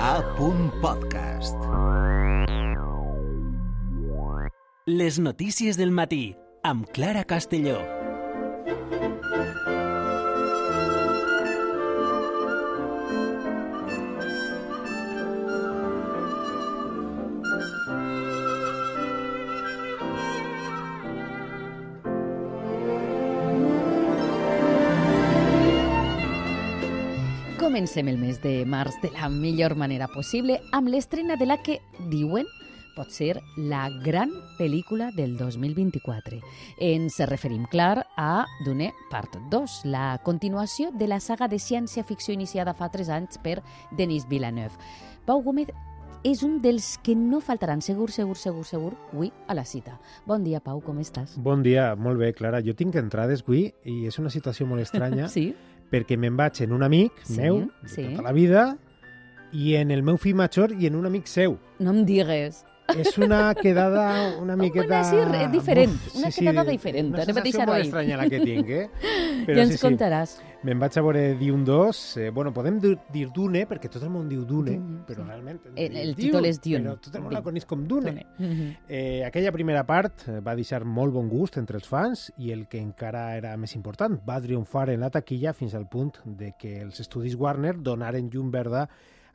A.podcast. Les notícies del matí amb Clara Castelló. Comencem el mes de març de la millor manera possible amb l'estrena de la que diuen pot ser la gran pel·lícula del 2024. Ens referim, clar, a Dune Part 2, la continuació de la saga de ciència-ficció iniciada fa 3 anys per Denis Villeneuve. Pau Gómez és un dels que no faltaran segur, segur, segur, segur, avui a la cita. Bon dia, Pau, com estàs? Bon dia, molt bé, Clara. Jo tinc entrades avui i és una situació molt estranya Sí? Perquè me'n vaig en un amic Sí, meu de sí. tota la vida i en el meu fill major i en un amic seu. No em digues. És una quedada una miqueta... Una, sí, re- diferent, Uf, una quedada diferent, Una anem a deixar-ho estranya la que tinc, eh? ja ens contaràs. Me'n vaig a veure Dune 2. Eh, bueno, podem dir, Dune, perquè tot el món diu Dune, Dune, però sí. realment... El- el títol és Dune. Però tot el món la coneix com Dune. Dune. Mhm. Eh, aquella primera part eh, va deixar molt bon gust entre els fans i el que encara era més important, va triomfar en la taquilla fins al punt de que els estudis Warner donaren llum verda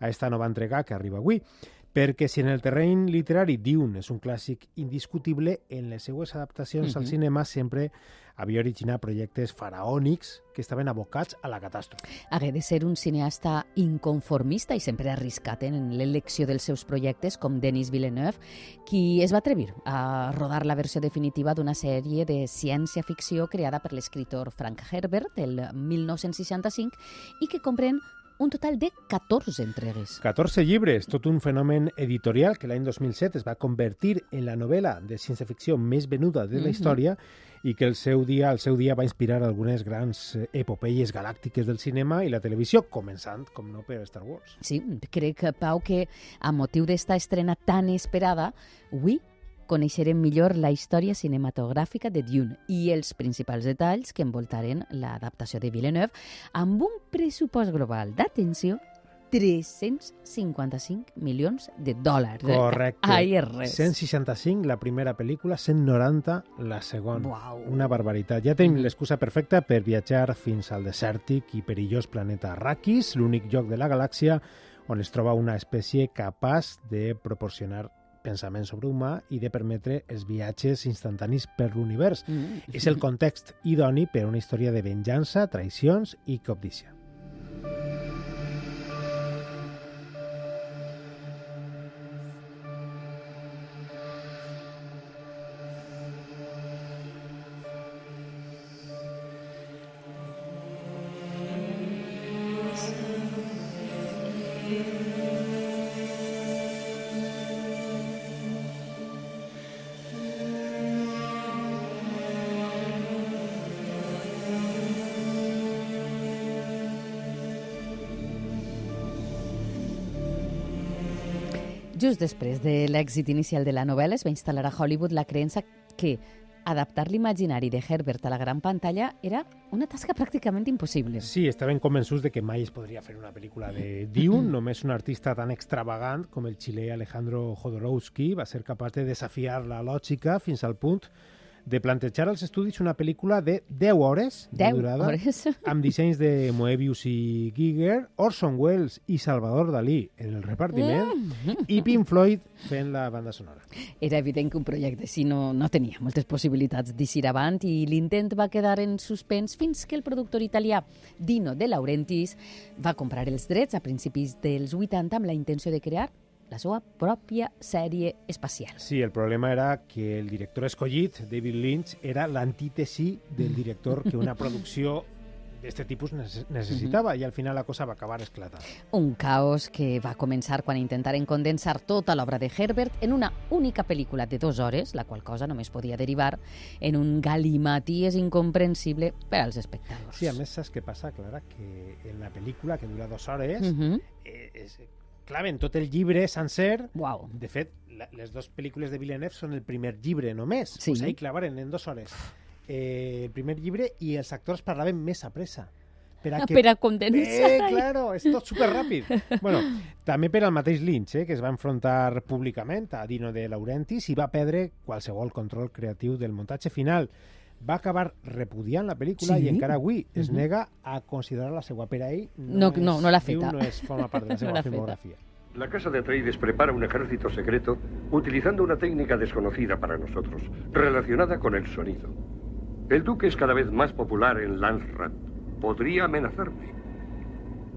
a esta nova entrega que arriba avui. Perquè si en el terreny literari Dune és un clàssic indiscutible, en les seues adaptacions al Mhm. cinema sempre havia originat projectes faraònics que estaven abocats a la catàstrofe. Hagué de ser un cineasta inconformista i sempre arriscat en l'elecció dels seus projectes, com Denis Villeneuve, qui es va atrevir a rodar la versió definitiva d'una sèrie de ciència-ficció creada per l'escriptor Frank Herbert el 1965 i que comprèn un total de 14 entregues. 14 llibres, tot un fenomen editorial que l'any 2007 es va convertir en la novel·la de ciència-ficció més venuda de la Mhm. història i que el seu dia el seu dia va inspirar algunes grans eh, epopeies galàctiques del cinema i la televisió, començant, com no, per Star Wars. Sí, crec, Pau, que a motiu d'esta estrena tan esperada, avui coneixerem millor la història cinematogràfica de Dune i els principals detalls que envoltaren l'adaptació de Villeneuve amb un pressupost global d'atenció 355 milions de dòlars. Correcte. Ai, és res. 165 la primera pel·lícula, 190 la segona. Uau. Una barbaritat. Ja tenim l'excusa perfecta per viatjar fins al desèrtic i perillós planeta Arrakis, l'únic lloc de la galàxia on es troba una espècie capaç de proporcionar pensament sobrehumà i de permetre els viatges instantanis per l'univers. Mm. És el context idoni per a una història de venjança, traïcions i cobdícia. Just després de l'èxit inicial de la novel·la es va instal·lar a Hollywood la creença que adaptar l'imaginari de Herbert a la gran pantalla era una tasca pràcticament impossible. Sí, estaven convençuts de que mai es podria fer una pel·lícula de Dune. Només un artista tan extravagant com el xilè Alejandro Jodorowsky va ser capaç de desafiar la lògica fins al punt de plantejar als estudis una pel·lícula de 10 hores de 10 durada hores. amb dissenys de Moebius i Giger, Orson Welles i Salvador Dalí en el repartiment Mm. i Pink Floyd fent la banda sonora. Era evident que un projecte així no, no tenia moltes possibilitats d'eixir avant i l'intent va quedar en suspens fins que el productor italià Dino De Laurentiis va comprar els drets a principis dels 80 amb la intenció de crear la seva pròpia sèrie espacial. Sí, el problema era que el director escollit, David Lynch, era l'antítesi del director que una producció d'aquest tipus neces- necessitava i al final la cosa va acabar esclatant. Un caos que va començar quan intentaren condensar tota l'obra de Herbert en una única pel·lícula de dues hores, la qual cosa només podia derivar en un galimaties incomprensible per als espectadors. Sí, a més, saps què passa, Clara? Que en la pel·lícula, que dura dues hores, Uh -huh. eh, és, claven tot el llibre sencer. Uau. De fet, la, les dues pel·lícules de Villeneuve són el primer llibre només. Sí. O sigui, clavaren en dues hores eh, el primer llibre i els actors parlaven més a pressa per a, Ah, que... per a condensar. Eh, claro, és tot superràpid. bueno, també per al mateix Lynch, eh, que es va enfrontar públicament a Dino de Laurentiis i va perdre qualsevol control creatiu del muntatge final. Va acabar repudiant la pel·lícula Sí? i encara avui es nega a considerar-la seva per a ell. No, no, no l'ha diu, feta. No és, forma part de la No seva feta. La casa de Atreides prepara un ejército secreto utilizando una técnica desconocida para nosotros, relacionada con el sonido. El duque es cada vez más popular en Landsrat. Podría amenazarme.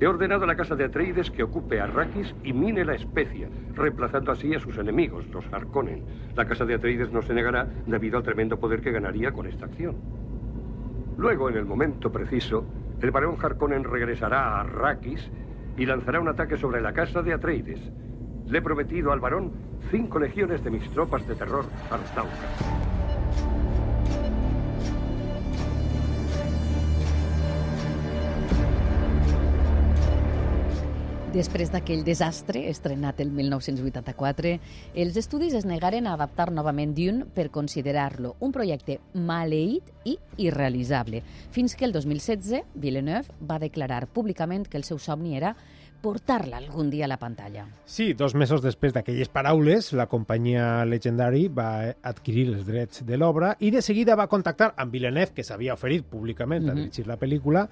He ordenado a la casa de Atreides que ocupe Arrakis y mine la especia, reemplazando así a sus enemigos, los Harkonnen. La casa de Atreides no se negará debido al tremendo poder que ganaría con esta acción. Luego, en el momento preciso, el barón Harkonnen regresará a Arrakis y lanzará un ataque sobre la casa de Atreides. Le he prometido al varón cinco legiones de mis tropas de terror Arstauca. Després d'aquell desastre, estrenat el 1984, els estudis es negaren a adaptar novament Dune per considerar-lo un projecte maleït i irrealitzable, fins que el 2016 Villeneuve va declarar públicament que el seu somni era portar-la algun dia a la pantalla. Sí, dos mesos després d'aquelles paraules, la companyia Legendary va adquirir els drets de l'obra i de seguida va contactar amb Villeneuve, que s'havia oferit públicament a Mhm. dirigir la pel·lícula,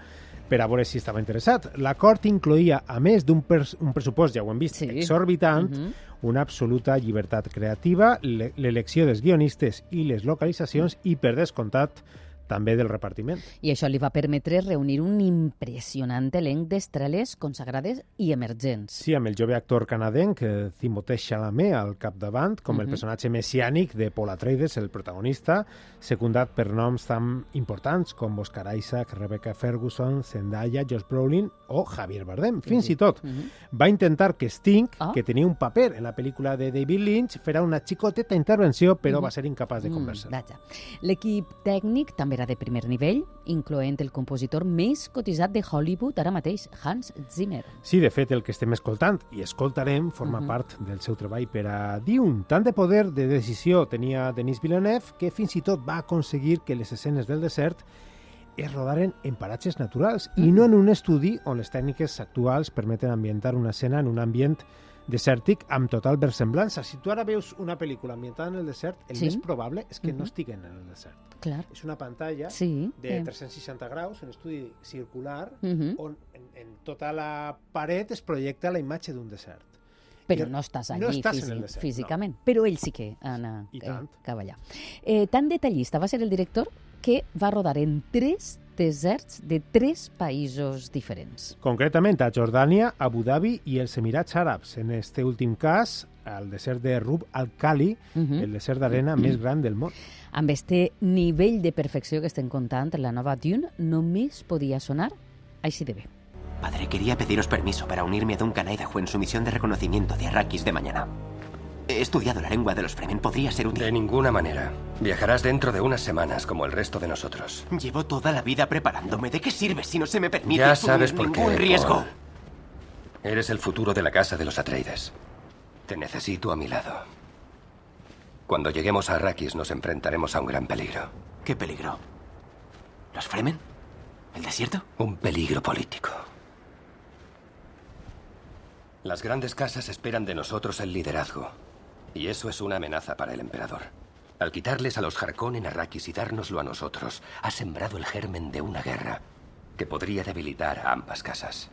per a veure si estava interessat. L'acord incloïa, a més d'un pres un pressupost, ja ho hem vist, Sí. exorbitant, Mhm. una absoluta llibertat creativa, le- l'elecció dels guionistes i les localitzacions i, per descomptat, també del repartiment. I això li va permetre reunir un impressionant elenc d'estrelles consagrades i emergents. Sí, amb el jove actor canadenc eh, Timothée Chalamet al capdavant, com el Mhm. personatge messiànic de Paul Atreides, el protagonista, secundat per noms tan importants com Oscar Isaac, Rebecca Ferguson, Zendaya, Josh Brolin o Javier Bardem. Fins i tot Mhm. va intentar que Sting, Ah. que tenia un paper en la pel·lícula de David Lynch, farà una xicoteta intervenció, però Mhm. va ser incapaç de Mm, conversar. vaja. L'equip tècnic també era de primer nivell, incloent el compositor més cotitzat de Hollywood ara mateix, Hans Zimmer. Sí, de fet, el que estem escoltant i escoltarem forma Mhm. part del seu treball per a Dune. Tant de poder de decisió tenia Denis Villeneuve que fins i tot va aconseguir que les escenes del desert es rodaren en paratges naturals i Mm. no en un estudi on les tècniques actuals permeten ambientar una escena en un ambient desèrtic amb total versemblança. Si tu ara veus una pel·lícula ambientada en el desert, el Sí. més probable és que Mhm. no estiguen en el desert. Clar. És una pantalla Sí. de eh. 360 graus, un estudi circular, Mhm. on en, en tota la paret es projecta la imatge d'un desert. Però no estàs allí no estàs en físi- el desert, físicament. Però ell sí que anà eh, cap allà. Eh, tan detallista va ser el director que va rodar en tres deserts de tres països diferents. Concretament a Jordània, Abu Dhabi i els Emirats Àrabs. En este últim cas, al desert de Rub al-Khali, Mhm. el desert d'arena més gran del món. Amb este nivell de perfecció que estem contant, la nova Dune només podia sonar així de bé. Padre, quería pediros permiso para unirme a Duncan Idaho en su misión de reconocimiento de Arrakis de mañana. He estudiado la lengua de los Fremen. Podría ser útil. De ninguna manera. Viajarás dentro de unas semanas, como el resto de nosotros. Llevo toda la vida preparándome. ¿De qué sirve si no se me permite Ya sabes por qué. ningún riesgo? Paul. Eres el futuro de la casa de los Atreides. Te necesito a mi lado. Cuando lleguemos a Arrakis nos enfrentaremos a un gran peligro. ¿Qué peligro? ¿Los Fremen? ¿El desierto? Un peligro político. Las grandes casas esperan de nosotros el liderazgo. Y eso es una amenaza para el emperador. Al quitarles a los Harkonnen Arrakis y dárnoslo a nosotros, ha sembrado el germen de una guerra que podría debilitar a ambas casas.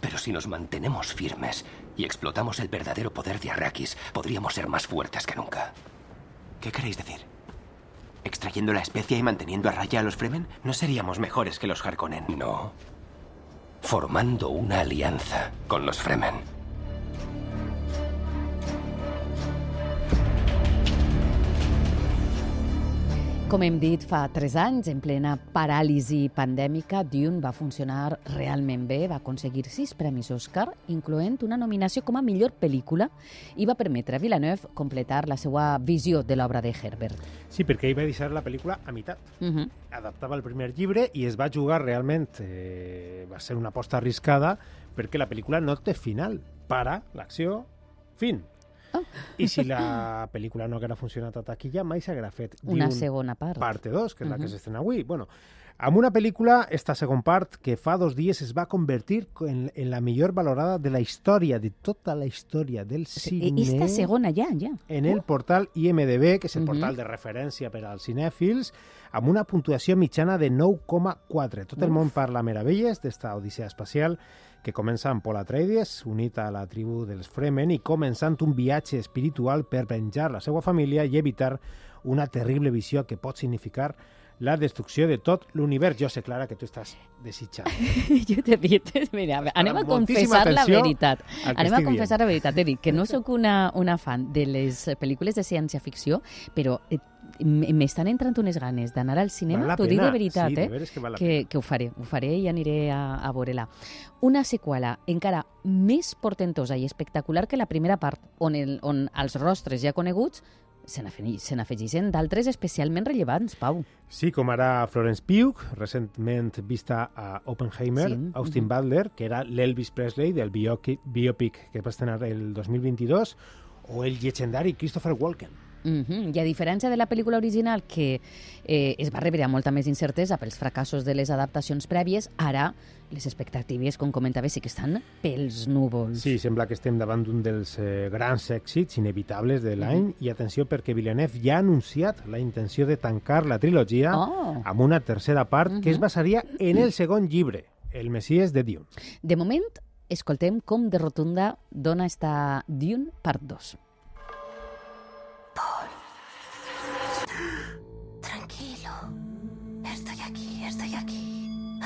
Pero si nos mantenemos firmes y explotamos el verdadero poder de Arrakis, podríamos ser más fuertes que nunca. ¿Qué queréis decir? ¿Extrayendo la especia y manteniendo a raya a los Fremen? ¿No seríamos mejores que los Harkonnen? No. Formando una alianza con los Fremen. Com hem dit, fa tres anys, en plena paràlisi pandèmica, Dune va funcionar realment bé, va aconseguir sis premis Oscar, incloent una nominació com a millor pel·lícula, i va permetre a Villeneuve completar la seva visió de l'obra de Herbert. Sí, perquè ell va deixar la pel·lícula a meitat. Uh -huh. Adaptava el primer llibre i es va jugar realment, eh, va ser una aposta arriscada, perquè la pel·lícula no té final. Para, l'acció, fin. Oh. I si la pel·lícula no haguera funcionat a taquilla, mai s'haguera fet Una segona part. parte 2, que és la que s'estrena avui. Bueno, amb una pel·lícula, esta segon part, que fa dos dies es va convertir en, en la millor valorada de la història, de tota la història del cine. Esta segona ja, ja. En el portal IMDB, que és el Mhm. portal de referència per als cinèfils, amb una puntuació mitjana de 9,4. Tot el món parla meravelles d'esta odissea espacial que comença amb Paul Atreides, unit a la tribu dels Fremen i començant un viatge espiritual per venjar la seva família i evitar una terrible visió que pot significar la destrucció de tot l'univers. Jo sé, Clara, que tu estàs desitjant. Jo t'he dit, mira, anem a confessar la veritat. Anem a confessar la veritat. Dit que no sóc una, una fan de les pel·lícules de ciència-ficció, però eh, m'estan entrant unes ganes d'anar al cinema, t'ho dic de veritat, Sí, de eh? veres que que, que ho faré, ho faré i aniré a, a veure-la. Una seqüela encara més portentosa i espectacular que la primera part, on, el, on els rostres ja coneguts se n'afe- se n'afegeixen d'altres especialment rellevants, Pau. Sí, com ara Florence Pugh, recentment vista a Oppenheimer, Sí, Austin mhm. Butler, que era l'Elvis Presley del biopic que va estrenar el 2022, o el llegendari Christopher Walken. Mhm. I a diferència de la pel·lícula original, que eh, es va rebre amb molta més incertesa pels fracassos de les adaptacions prèvies, ara les expectatives, com comentava, sí que estan pels núvols. Sí, sembla que estem davant d'un dels eh, grans èxits inevitables de l'any, i atenció perquè Villeneuve ja ha anunciat la intenció de tancar la trilogia Oh. amb una tercera part que es basaria en el segon llibre, El Messies de Dune. De moment, escoltem com de rotunda dona esta Dune part 2.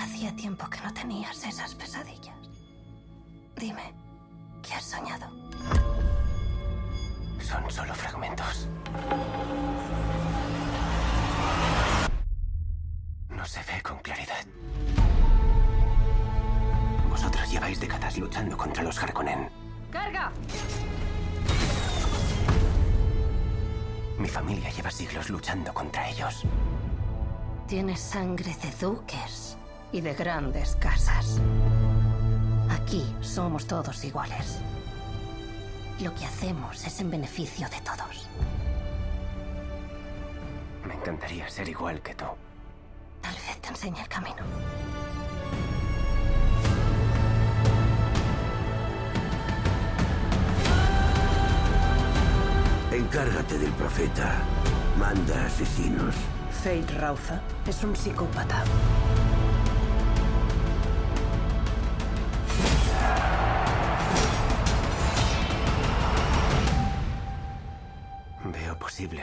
Hacía tiempo que no tenías esas pesadillas. Dime, ¿qué has soñado? Son solo fragmentos. No se ve con claridad. Vosotros lleváis décadas luchando contra los Harkonnen. ¡Carga! Mi familia lleva siglos luchando contra ellos. Tienes sangre de duques y de grandes casas. Aquí somos todos iguales. Lo que hacemos es en beneficio de todos. Me encantaría ser igual que tú. Tal vez te enseñe el camino. Encárgate del profeta. Manda asesinos. Fate Rauza es un psicópata.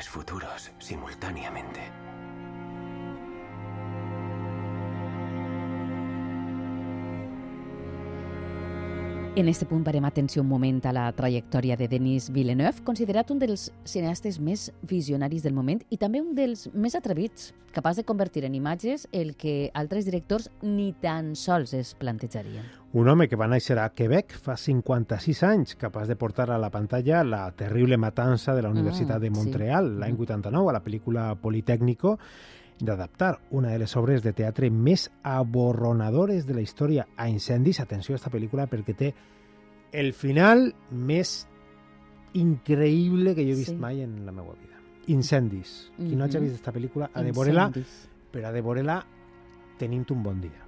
futuros simultáneamente. En este punt parem atenció un moment a la trajectòria de Denis Villeneuve, considerat un dels cineastes més visionaris del moment i també un dels més atrevits, capaç de convertir en imatges el que altres directors ni tan sols es plantejarien. Un home que va néixer a Quebec fa 56 anys, capaç de portar a la pantalla la terrible matança de la Universitat Ah, de sí. Montreal l'any Mhm. 89 a la pel·lícula Politécnico d'adaptar una de les obres de teatre més aborronadores de la història a incendis. Atenció a aquesta pel·lícula perquè té el final més increïble que jo he vist Sí. mai en la meva vida. Incendis. Qui no hagi Mhm. vist aquesta pel·lícula ha de veure-la, però ha de veure-la tenint un bon dia.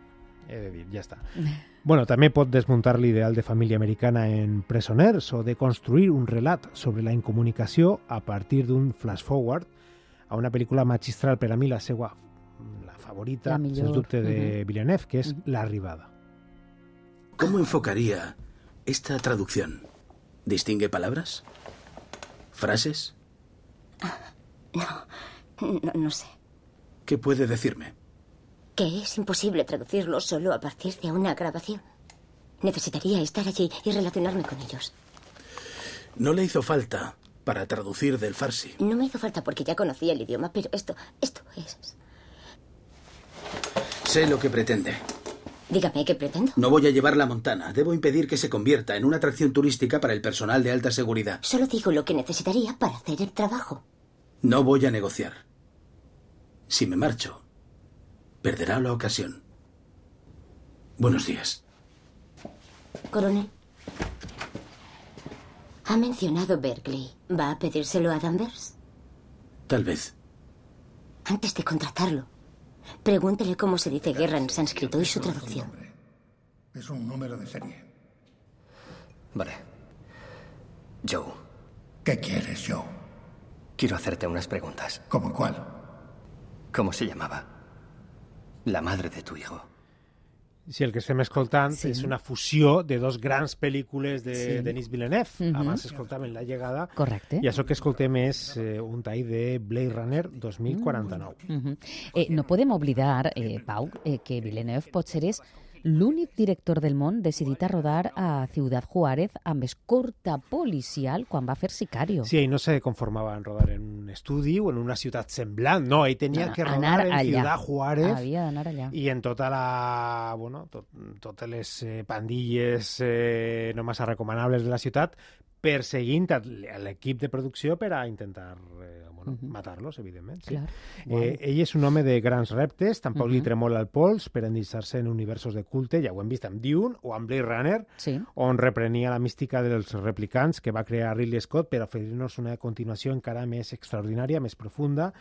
He de dir, ja està. Bueno, també pot desmuntar l'ideal de família americana en Presoners o de construir un relat sobre la incomunicació a partir d'un flash-forward a una pel·lícula magistral per a mi la seva la favorita, La sens dubte, de Villeneuve, que és Ujú. L'arribada. ¿Cómo enfocaría esta traducción? ¿Distingue palabras? ¿Frases? No, no sé. ¿Qué puede decirme? Que es imposible traducirlo solo a partir de una grabación. Necesitaría estar allí y relacionarme con ellos. No le hizo falta para traducir del farsi. No me hizo falta porque ya conocía el idioma, pero esto, esto es. Sé lo que pretende. Dígame qué pretendo. No voy a llevarla a Montana. Debo impedir que se convierta en una atracción turística para el personal de alta seguridad. Solo digo lo que necesitaría para hacer el trabajo. No voy a negociar. Si me marcho, perderá la ocasión. Buenos días. Coronel. Ha mencionado Berkeley. ¿Va a pedírselo a Danvers? Tal vez. Antes de contratarlo, Pregúntele cómo se dice guerra en sánscrito y su traducción. Es un número de serie. Vale. Joe. ¿Qué quieres, Joe? Quiero hacerte unas preguntas. ¿Cómo cuál? ¿Cómo se llamaba? La madre de tu hijo. Si el que estem escoltant Sí. és una fusió de dos grans pel·lícules de Sí. Denis Villeneuve. Mhm. Abans escoltàvem La llegada. Correcte. I això que escoltem és eh, un tall de Blade Runner 2049. Mhm. eh, no podem oblidar, eh, Pau, eh, que Villeneuve potser és l'únic director del món decidit a rodar a Ciudad Juárez amb escorta policial quan va fer Sicario. Sí, ell no se conformava en rodar en un estudi o en una ciutat semblant. No, tenia No, que rodar en. Ciudad Juárez d'anar i en tota la, bueno, tot, totes les eh, pandilles eh, no massa recomanables de la ciutat perseguint l'equip de producció per a intentar eh, bueno, Mhm. matar-los, evidentment. Sí. Clar. Eh, ell és un home de grans reptes, tampoc li Mhm. tremola el pols per endinssar-se en universos de culte, ja ho hem vist amb Dune o amb Blade Runner, Sí. on reprenia la mística dels replicants que va crear Ridley Scott per oferir-nos una continuació encara més extraordinària, més profunda,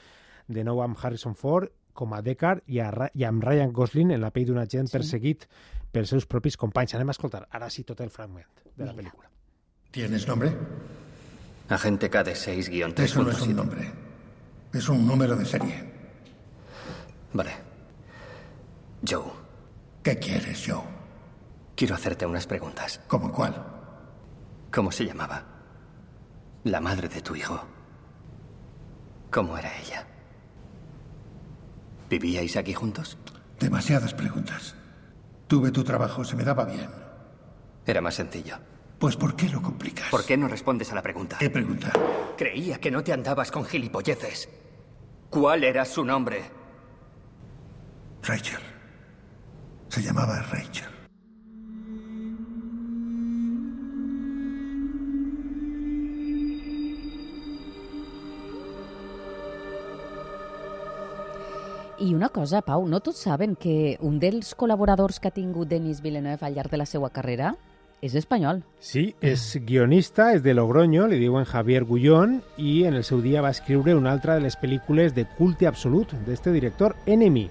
de nou amb Harrison Ford com a Deckard i, a, i amb Ryan Gosling en la pell d'un agent Sí. perseguit pels seus propis companys. Anem a escoltar ara sí tot el fragment de la pel·lícula. ¿Tienes nombre? Agente KD6-3.7. Eso no es un nombre. Es un número de serie. Vale. Joe, ¿Qué quieres, Joe? quiero hacerte unas preguntas. ¿Cómo cuál? ¿Cómo se llamaba? La madre de tu hijo. ¿Cómo era ella? ¿Vivíais aquí juntos? Demasiadas preguntas. Tuve tu trabajo, se me daba bien. Era más sencillo. Pues ¿por qué lo complicas? ¿Por qué no respondes a la pregunta? ¿Qué pregunta? Creía que no te andabas con gilipolleces. ¿Cuál era su nombre? Rachel. Se llamaba Rachel. I una cosa, Pau, no tots saben que un dels col·laboradors que ha tingut Denis Villeneuve al llarg de la seva carrera és espanyol. Sí, és guionista, és de Logroño, li diuen Javier Gullón, i en el seu dia va escriure una altra de les pel·lícules de culte absolut d'este director, Enemy,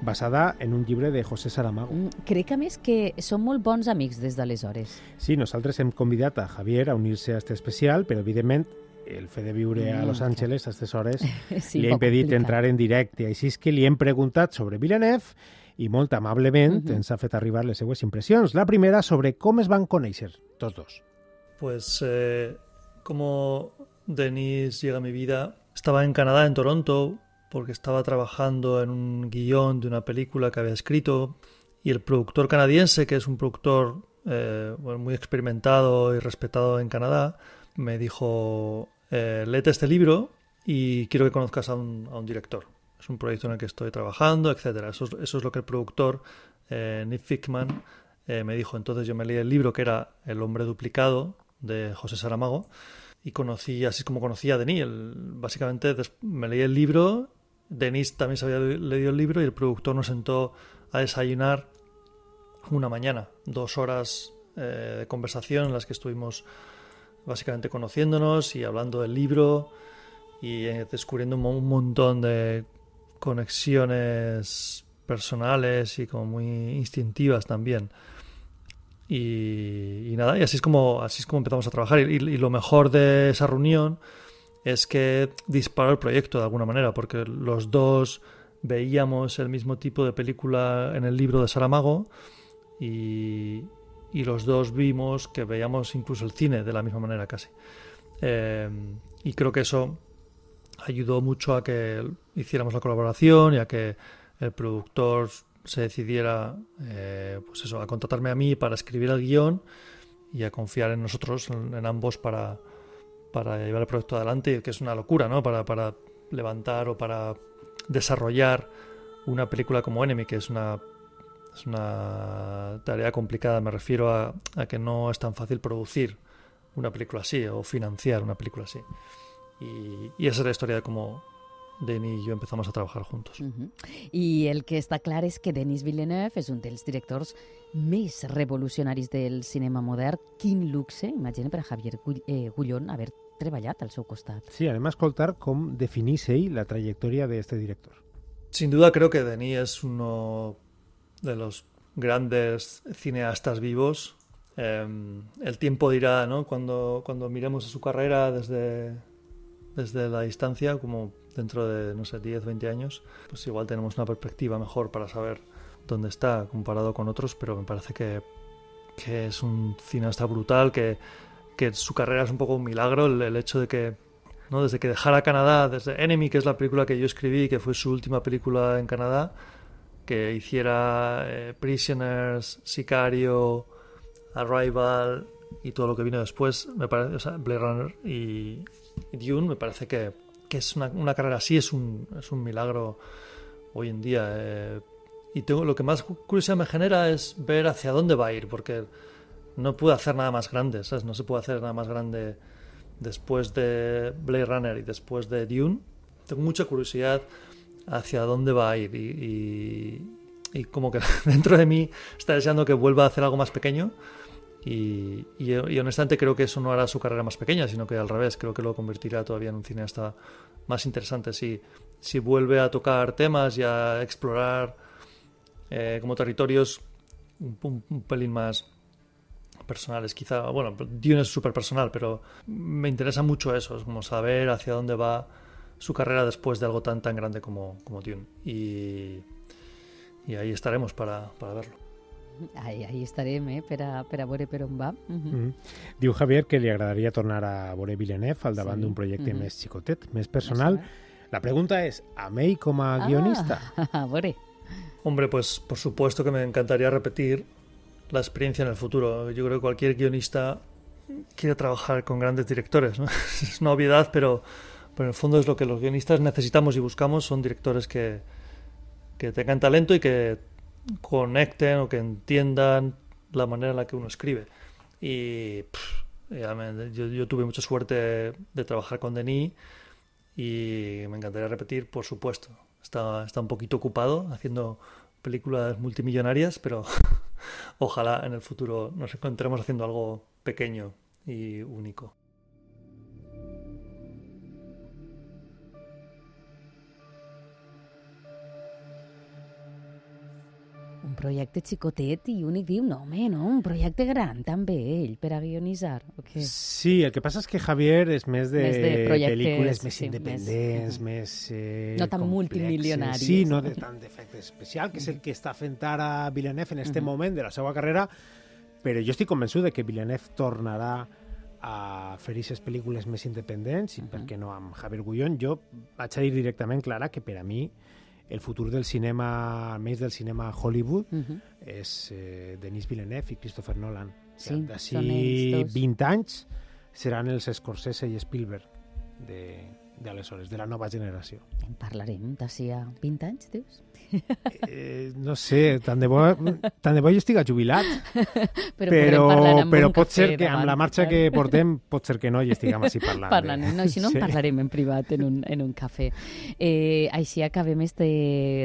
basada en un llibre de José Saramago. Mm, Crec, a més, que són molt bons amics des d'aleshores. Sí, nosaltres hem convidat a Javier a unir-se a este especial, però evidentment el fet de viure a Mm, Los clar. Ángeles a aquestes hores Sí, li ha impedit complicat. entrar en directe. Així és que li hem preguntat sobre Villeneuve i molt amablement Mhm. ens ha fet arribar les seues impressions. La primera sobre com es van conèixer, tots dos. Pues eh, como Denis llega a mi vida, estaba en Canadá, en Toronto, porque estaba trabajando en un guion de una película que había escrito y el productor canadiense, que es un productor eh, bueno, muy experimentado y respetado en Canadá, me dijo, eh, léete este libro y quiero que conozcas a un, a un director. Es un proyecto en el que estoy trabajando, etcétera. Eso, es- lo que el productor, eh, Nick Fickman, eh, me dijo. Entonces yo me leí el libro que era El hombre duplicado de José Saramago y conocí, así como conocí a Denis. El- básicamente me leí el libro, Denis también se había le- leído el libro y el productor nos sentó a desayunar una mañana, dos horas eh, de conversación en las que estuvimos básicamente conociéndonos y hablando del libro y descubriendo un montón de conexiones personales y como muy instintivas también. Y, y nada, y así es como así es como empezamos a trabajar. Y, lo mejor de esa reunión es que disparó el proyecto de alguna manera, porque los dos veíamos el mismo tipo de película en el libro de Saramago y, y los dos vimos que veíamos incluso el cine de la misma manera casi. Eh, y creo que eso ayudó mucho a que hiciéramos la colaboración y a que el productor se decidiera eh, pues eso, a contratarme a mí para escribir el guion y a confiar en nosotros, en, ambos, para, para llevar el proyecto adelante, que es una locura, ¿no? Para, para levantar o para desarrollar una película como Enemy, que es una, es una tarea complicada. Me refiero a que no es tan fácil producir una película así o financiar una película así. Y, y esa es la historia de cómo Denis y yo empezamos a trabajar juntos. Mhm. I el que està clar és que Denis Villeneuve és un dels directors més revolucionaris del cinema modern. Quin luxe, imagina per a Javier eh, Gullón haver treballat al seu costat. Sí, anem a escoltar com definís ell la trajectòria d'este director. Sin duda creo que Denis es uno de los grandes cineastas vivos. Eh, el tiempo dirá, ¿no? Cuando, cuando miremos su carrera desde, desde la distancia, como dentro de, no sé, 10, 20 años, pues igual tenemos una perspectiva mejor para saber dónde está comparado con otros, pero me parece que, que es un cineasta brutal, que, que, su carrera es un poco un milagro, el, hecho de que ¿no? desde que dejara Canadá, desde Enemy, que es la película que yo escribí, que fue su última película en Canadá, que hiciera eh, Prisoners, Sicario, Arrival y todo lo que vino después, me parece, o sea, Blade Runner y Dune, me parece que, que es una, una, carrera así, es un, es un milagro hoy en día. Eh, y tengo, lo que más curiosidad me genera es ver hacia dónde va a ir, porque no puede hacer nada más grande, ¿sabes? No se puede hacer nada más grande después de Blade Runner y después de Dune. Tengo mucha curiosidad hacia dónde va a ir y, y, y como que dentro de mí está deseando que vuelva a hacer algo más pequeño. Y, honestamente creo que eso no hará su carrera más pequeña, sino que al revés, creo que lo convertirá todavía en un cineasta más interesante si, si vuelve a tocar temas y a explorar eh, como territorios un, pelín más personales quizá. Bueno, Dune es súper personal, pero me interesa mucho eso, es como saber hacia dónde va su carrera después de algo tan tan grande como, como Dune. Y, y ahí estaremos para, para verlo. Ahí, ahí estarem, eh, per a, per a veure per on va. Uh -huh. Mm -hmm. Diu Javier que li agradaria tornar a veure Villeneuve al davant sí. d'un projecte uh -huh. més xicotet, més personal. La pregunta és, a ell com a guionista? Ah, a veure. Hombre, pues por supuesto que me encantaría repetir la experiencia en el futuro. Yo creo que cualquier guionista quiere trabajar con grandes directores. ¿no? es una obviedad, pero, pero en el fondo es lo que los guionistas necesitamos y buscamos. Son directores que, que tengan talento y que conecten o que entiendan la manera en la que uno escribe. Y pff, yo, yo, tuve mucha suerte de trabajar con Denis y me encantaría repetir, por supuesto. Está, está un poquito ocupado haciendo películas multimillonarias, pero ojalá en el futuro nos encontremos haciendo algo pequeño y único. Un projecte xicotet i únic diu, no, home, no, un projecte gran també, ell, per a guionitzar. Okay. Sí, el que passa és que Javier és més de, més de pel·lícules més sí, independents, més... més eh, no tan multimilionaris. Sí, no de tant d'efecte especial, que és el que està fent ara Villeneuve en este uh -huh. moment de la seva carrera, però jo estic convençut de que Villeneuve tornarà a fer aquestes pel·lícules més independents, i uh -huh. per què no amb Javier Gullón. Jo vaig a dir directament, Clara, que per a mi el futur del cinema, més del cinema Hollywood, uh -huh. és eh, Denis Villeneuve i Christopher Nolan. Sí, D'ací 20 anys seran els Scorsese i Spielberg d'aleshores, de, de la nova generació. En parlarem d'ací a 20 anys, dius? Eh, no sé, tant de bo, tant de bo jo estic jubilat, però, però, però pot ser que amb la marxa que portem pot ser que no hi estiguem així parlant. parlant de... no, si no sí. en parlarem en privat en un, en un cafè. Eh, així acabem este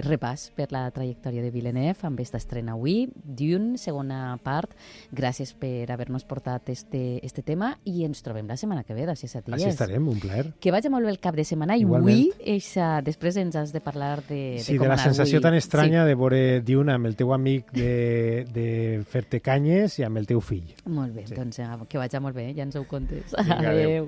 repàs per la trajectòria de Villeneuve amb esta estrena avui. Dune, segona part. Gràcies per haver-nos portat este, este tema i ens trobem la setmana que ve, d'ací set dies. Així estarem, un plaer. Que vagi molt bé el cap de setmana i avui, eixa, després ens has de parlar de, sí, de com de la sensació avui. tan estranya sí. de veure Dune amb el teu amic de, de fer-te canyes i amb el teu fill. Molt bé, Sí. doncs eh, que vagi molt bé, ja ens ho contes. Vinga, adéu. adéu.